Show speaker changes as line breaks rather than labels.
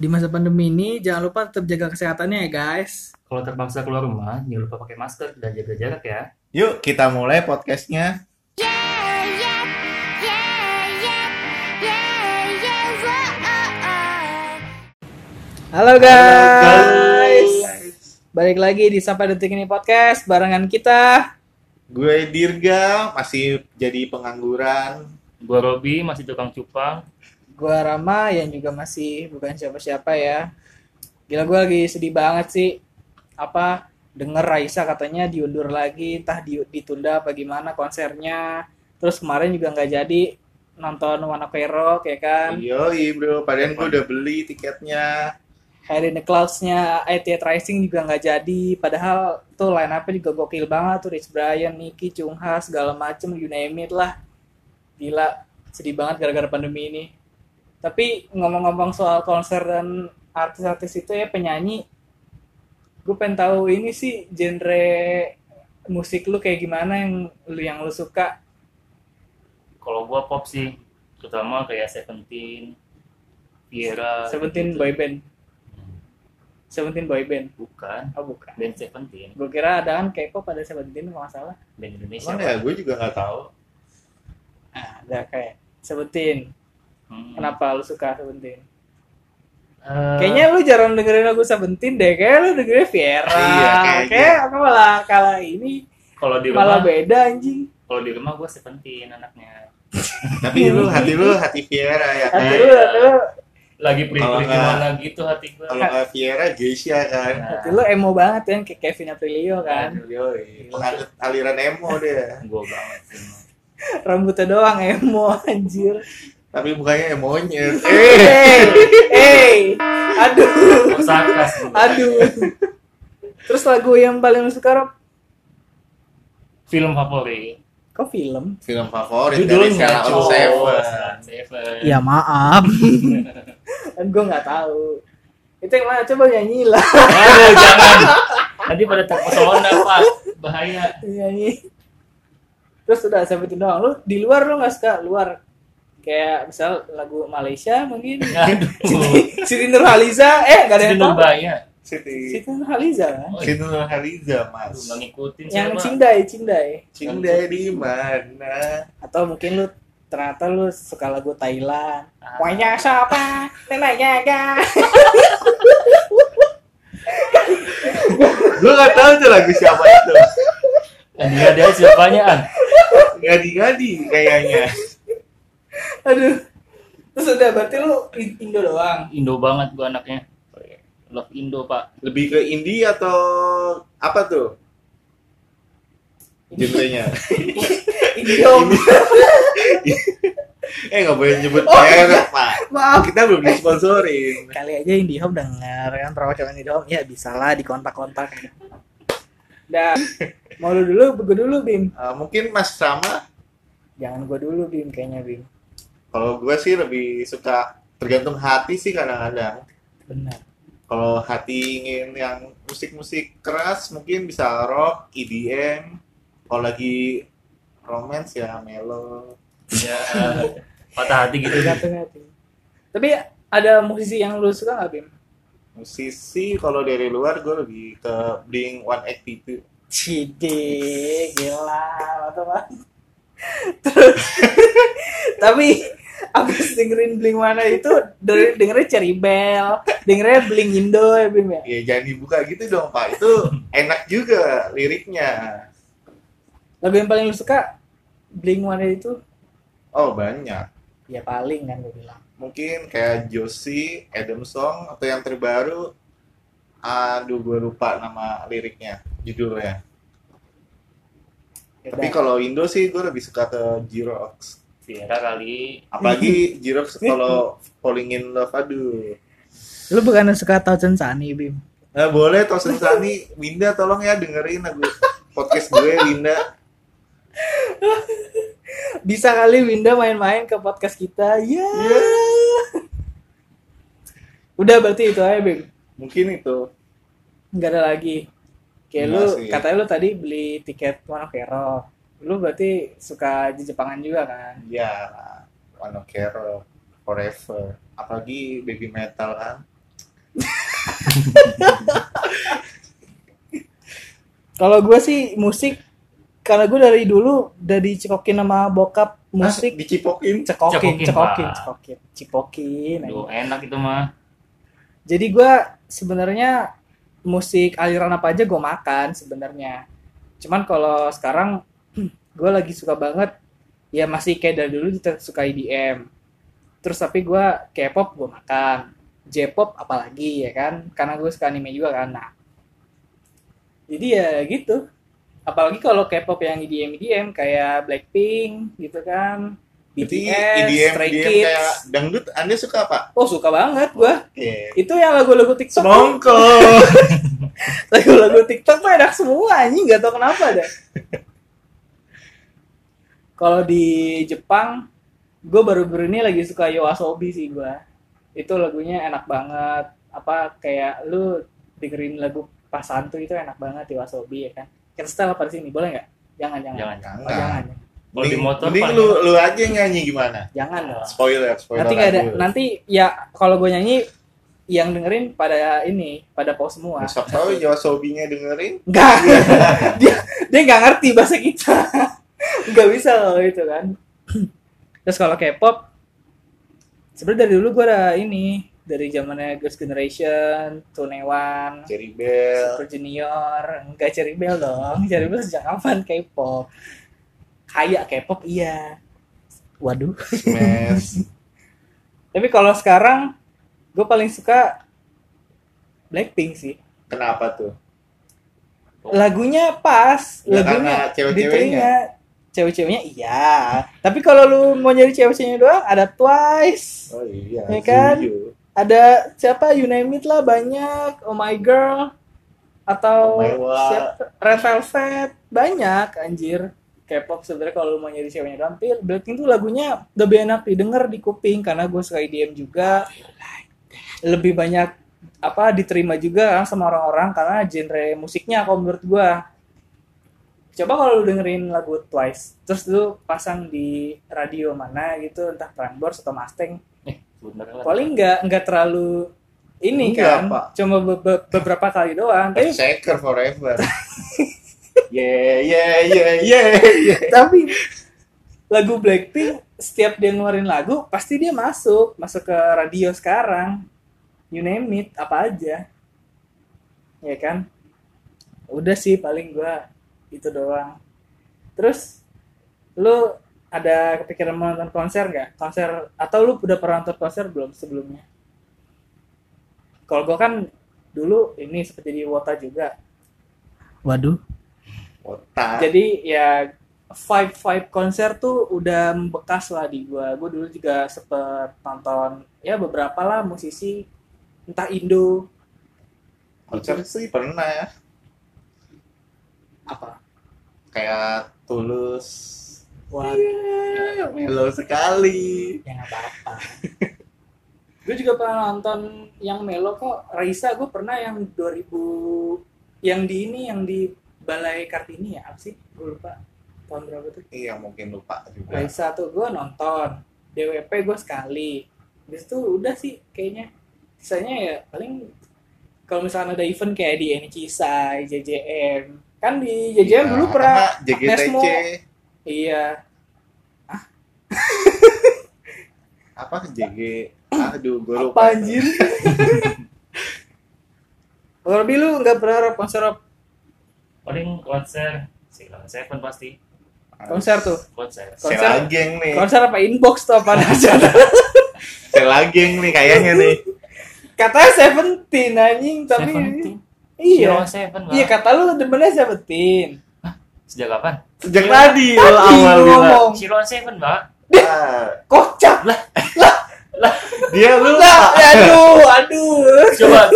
Di masa pandemi ini jangan lupa tetap jaga kesehatannya ya guys.
Kalau terpaksa keluar rumah, jangan lupa pakai masker dan jaga jarak ya.
Yuk kita mulai podcastnya.
Halo guys. Balik lagi di Sampai Detik ini podcast barengan kita.
Gue Dirga masih jadi pengangguran.
Gua Robi masih tukang cupang.
Gua Rama yang juga masih bukan siapa-siapa ya. Gila gue lagi sedih banget sih. Apa denger Raisa katanya diundur lagi, entah di- ditunda apa gimana konsernya. Terus kemarin juga nggak jadi nonton One Ok Rock ya kan.
Yoi bro, padahal gue udah beli tiketnya.
Harry in the Clouds-nya ITH Rising juga nggak jadi. Padahal tuh line up-nya juga gokil banget tuh. Rich Brian, Nicky, Chung Ha, segala macem, you name it lah. Gila, sedih banget gara-gara pandemi ini. Tapi ngomong-ngomong soal konser dan artis-artis itu ya penyanyi, gue pengen tahu ini sih genre musik lu kayak gimana yang lu yang lu suka.
Kalau gua pop sih, terutama kayak Seventeen, Viera.
Seventeen
gitu.
boy band. Seventeen boy band.
Bukan,
Oh bukan.
band Seventeen,
Gue kira ada kan K-pop pada Seventeen kalau nggak salah.
band Indonesia.
Emang ya gue juga nggak tahu.
Nah, ada kayak Seventeen.
Hmm.
Kenapa lu suka Seventeen?
Eh,
Kayaknya lu jarang dengerin lagu Seventeen deh. Kayak lu dengerin Viera.
Iya, kayaknya.
Kayak apa malah kalah ini
kalau di
malah
rumah,
beda anjing.
kalau di rumah gua Seventeen anaknya.
Tapi lu hati lu hati Viera ya kan.
Hati lu, hati lu,
Lagi
nggak-
gimana gitu hati gua.
Kalau nggak Viera, Geisha kan.
Nah,
hati lu emo banget kan kayak Kevin Aprilio kan.
Yoi, penganut aliran emo dia.
gua banget sih.
Rambutnya doang emo anjir.
Tapi mukanya emonya. Eh,
Hey, hey, aduh,
Osakas.
aduh. Terus lagu yang paling suka Rob?
Film favorit.
Kok film?
film favorit dari
Judulnya
Sheila on
oh,
Seven.
Seven.
Ya maaf. gue nggak tahu. Itu yang mana? Coba nyanyi lah.
Aduh, jangan. Nanti pada terpesona, Pak. Bahaya.
nyanyi terus udah sebutin doang lu di luar lu nggak suka luar kayak misal lagu Malaysia mungkin
Aduh.
Siti Nurhaliza eh nggak ada yang
Siti
tahu
Nurbaya.
Siti
Siti Nurhaliza kan
Oh,
Siti Nurhaliza mas.
ngikutin
yang
siapa.
Cindai Cindai
Cindai di mana?
atau mungkin lu ternyata lu suka lagu Thailand
Ah.
Wanya siapa neneknya kan
Gue gak tahu tuh lagu siapa itu.
Dia siapanya an?
Gadi-gadi kayaknya.
Aduh. Terus udah berarti lu Indo doang?
Indo banget gua anaknya. Love Indo, Pak.
Lebih ke indie atau apa tuh? Genrenya.
Indo.
Eh nggak boleh nyebut
Oh,
merek pak.
maaf.
Kita belum disponsorin.
kali aja IndiHome denger kan? Perwakilan IndiHome ya bisa lah di kontak-kontak dan mau lu dulu? Gue dulu Bim.
Eh, mungkin Mas Rama.
jangan gue dulu Bim. Kayaknya Bim
Kalau gue sih lebih suka tergantung hati sih kadang-kadang.
benar
Kalau hati ingin yang musik-musik keras mungkin bisa rock, EDM. Kalau lagi romance ya melo.
Ya. Patah hati gitu.
tergantung hati tapi ada musisi yang lu suka nggak Bim
Musisi kalau dari luar gue lebih ke Blink 182.
Cide gila mantap banget terus tapi abis dengerin Blink mana itu dari dengerin Cherry Bell dengerin Blink Indo ya Bim ya
Ya jangan dibuka gitu dong pak. Itu enak juga liriknya.
lagu yang paling lu suka Blink mana itu
Oh banyak.
ya paling kan gue bilang
Mungkin kayak Josie, Adam Song atau yang terbaru. Aduh gue lupa nama liriknya, judulnya.
Ya
Tapi kalau Indo sih gue lebih suka ke Jirox.
Viera kali.
Apalagi Jirox kalau Falling in Love, aduh.
lu bukan suka Thousand Sunny Bim
Nah, boleh Tosen Sani, Winda tolong ya dengerin lagu podcast gue Winda.
bisa kali Winda main-main ke podcast kita ya udah berarti itu aja Bim
Mungkin itu.
nggak ada lagi kayak
Iya
lu
sih.
katanya lu tadi beli tiket One Ok Rock lu berarti suka Jepangan juga kan
Ya, One Ok Rock, Forever. Apalagi baby metal kan.
Kalau gue sih musik karena gue dari dulu udah dicekokin sama bokap musik
Ah, dicipokin.
cekokin,
Cekokin,
cekokin, cekokin, cipokin.
Aduh, enak itu mah.
Jadi gue sebenarnya musik aliran apa aja gue makan sebenarnya. Cuman kalau sekarang gue lagi suka banget ya masih kayak dari dulu kita suka EDM. Terus tapi gue K-pop gue makan, J-pop apalagi ya kan, karena gue suka anime juga kan. Nah, jadi ya gitu. Apalagi kalau K-pop yang EDM EDM kayak Blackpink gitu kan,
Berarti
BTS,
IDM,
Stray
IDM
Kids.
kayak dangdut, Anda suka apa?
Oh suka banget gue.
Oke.
Itu yang lagu-lagu TikTok.
Semongko.
lagu-lagu TikTok tuh enak semua anjing nggak tahu kenapa dah. Kalau di Jepang, gue baru-baru ini lagi suka Yoasobi sih gue. Itu lagunya enak banget. Apa kayak lu dengerin lagu Pasantu itu enak banget Yoasobi ya kan. Kita setel apa di sini boleh nggak? Jangan jangan.
Jangan.
Oh,
Jangan.
jangan. jangan.
Kalau di motor
mending
paling
lu lu aja yang nyanyi gimana?
Jangan dong.
Spoiler, spoiler.
Nanti nggak ada. Nanti ya kalau gue nyanyi yang dengerin pada ini pada pause semua.
Besok tahu Yosobinya dengerin.
Enggak. dia dia nggak ngerti bahasa kita. Nggak bisa kalau itu kan. Terus kalau K-pop sebenarnya dari dulu gue ada ini dari zamannya Girls Generation, Tune One,
Cherry Bell.
Super Junior, enggak Cherry Bell dong. Cherry Bell sejak kapan K-pop? Kayak K-pop iya. Waduh.
Smash.
Tapi kalau sekarang gue paling suka Blackpink sih.
Kenapa tuh?
lagunya pas
Ya,
lagunya
karena cewek-ceweknya.
Cewek-ceweknya iya. Tapi kalau lu mau nyari cewek-ceweknya doang ada Twice.
Oh iya.
Ya kan?
setuju.
ada siapa? You name it lah banyak. Oh my girl. Atau
Oh my
siapa? Red Velvet. Banyak anjir. K-pop sebenarnya kalau lu mau nyari ceweknya doang Blackpink tuh lagunya lebih enak didengar di kuping karena gue suka EDM juga. Lebih banyak apa diterima juga sama orang-orang karena genre musiknya kalau menurut gua coba kalau lu dengerin lagu Twice terus lu pasang di radio mana gitu entah Prambors atau Mustang
Eh,
paling nggak nggak terlalu ini
Enggak,
kan
Pak.
cuma be- be- beberapa kali doang tapi
Shaker forever. yeah, yeah, yeah, yeah, yeah.
tapi lagu Blackpink setiap dia ngeluarin lagu pasti dia masuk masuk ke radio sekarang you name it apa aja ya kan udah sih paling gua itu doang. Terus lu ada kepikiran mau nonton konser nggak? Konser atau lu udah pernah nonton konser belum sebelumnya? Kalau gua kan dulu ini seperti di Wota juga. Waduh.
Otak.
jadi ya vibe vibe konser tuh udah membekas lah di gua. Gua dulu juga sempet nonton ya beberapa lah musisi entah Indo.
Konser sih pernah ya.
apa
Kayak tulus.
wah.
Yeah, melo sekali.
ya nggak apa-apa. Gue juga pernah nonton yang melo kok. Raisa gue pernah yang 2000 yang di ini yang di Balai Kartini ya? Apa sih? Gue lupa. Tahun berapa tuh?
Iya mungkin lupa juga.
Raisa tuh gue nonton. DWP gue sekali. Habis itu udah sih kayaknya. Sisanya ya paling kalau misalnya ada event kayak di NCSI, JJM kan di JJM
Iya,
dulu pernah
JGTC.
Iya
Apa JG? Aduh, gue lupa.
apa anjir kalau lebih lu nggak berharap konser apa?
Paling konser Silon Seven pasti.
konser tuh
Konser.
konser
Selageng nih.
konser apa inbox tuh apa aja
Selageng nih kayaknya nih.
katanya Seventeen anjing tapi. Iya.
Zero Seven
Iya kata lu demennya Seventeen. Hah?
Sejak kapan?
Sejak Zero. tadi lo awal
ngomong.
Zero Seven mbak.
Nah.
Kocak lah. Lah. Lah.
Dia lu.
Lah.
Eh,
aduh. Aduh.
Coba.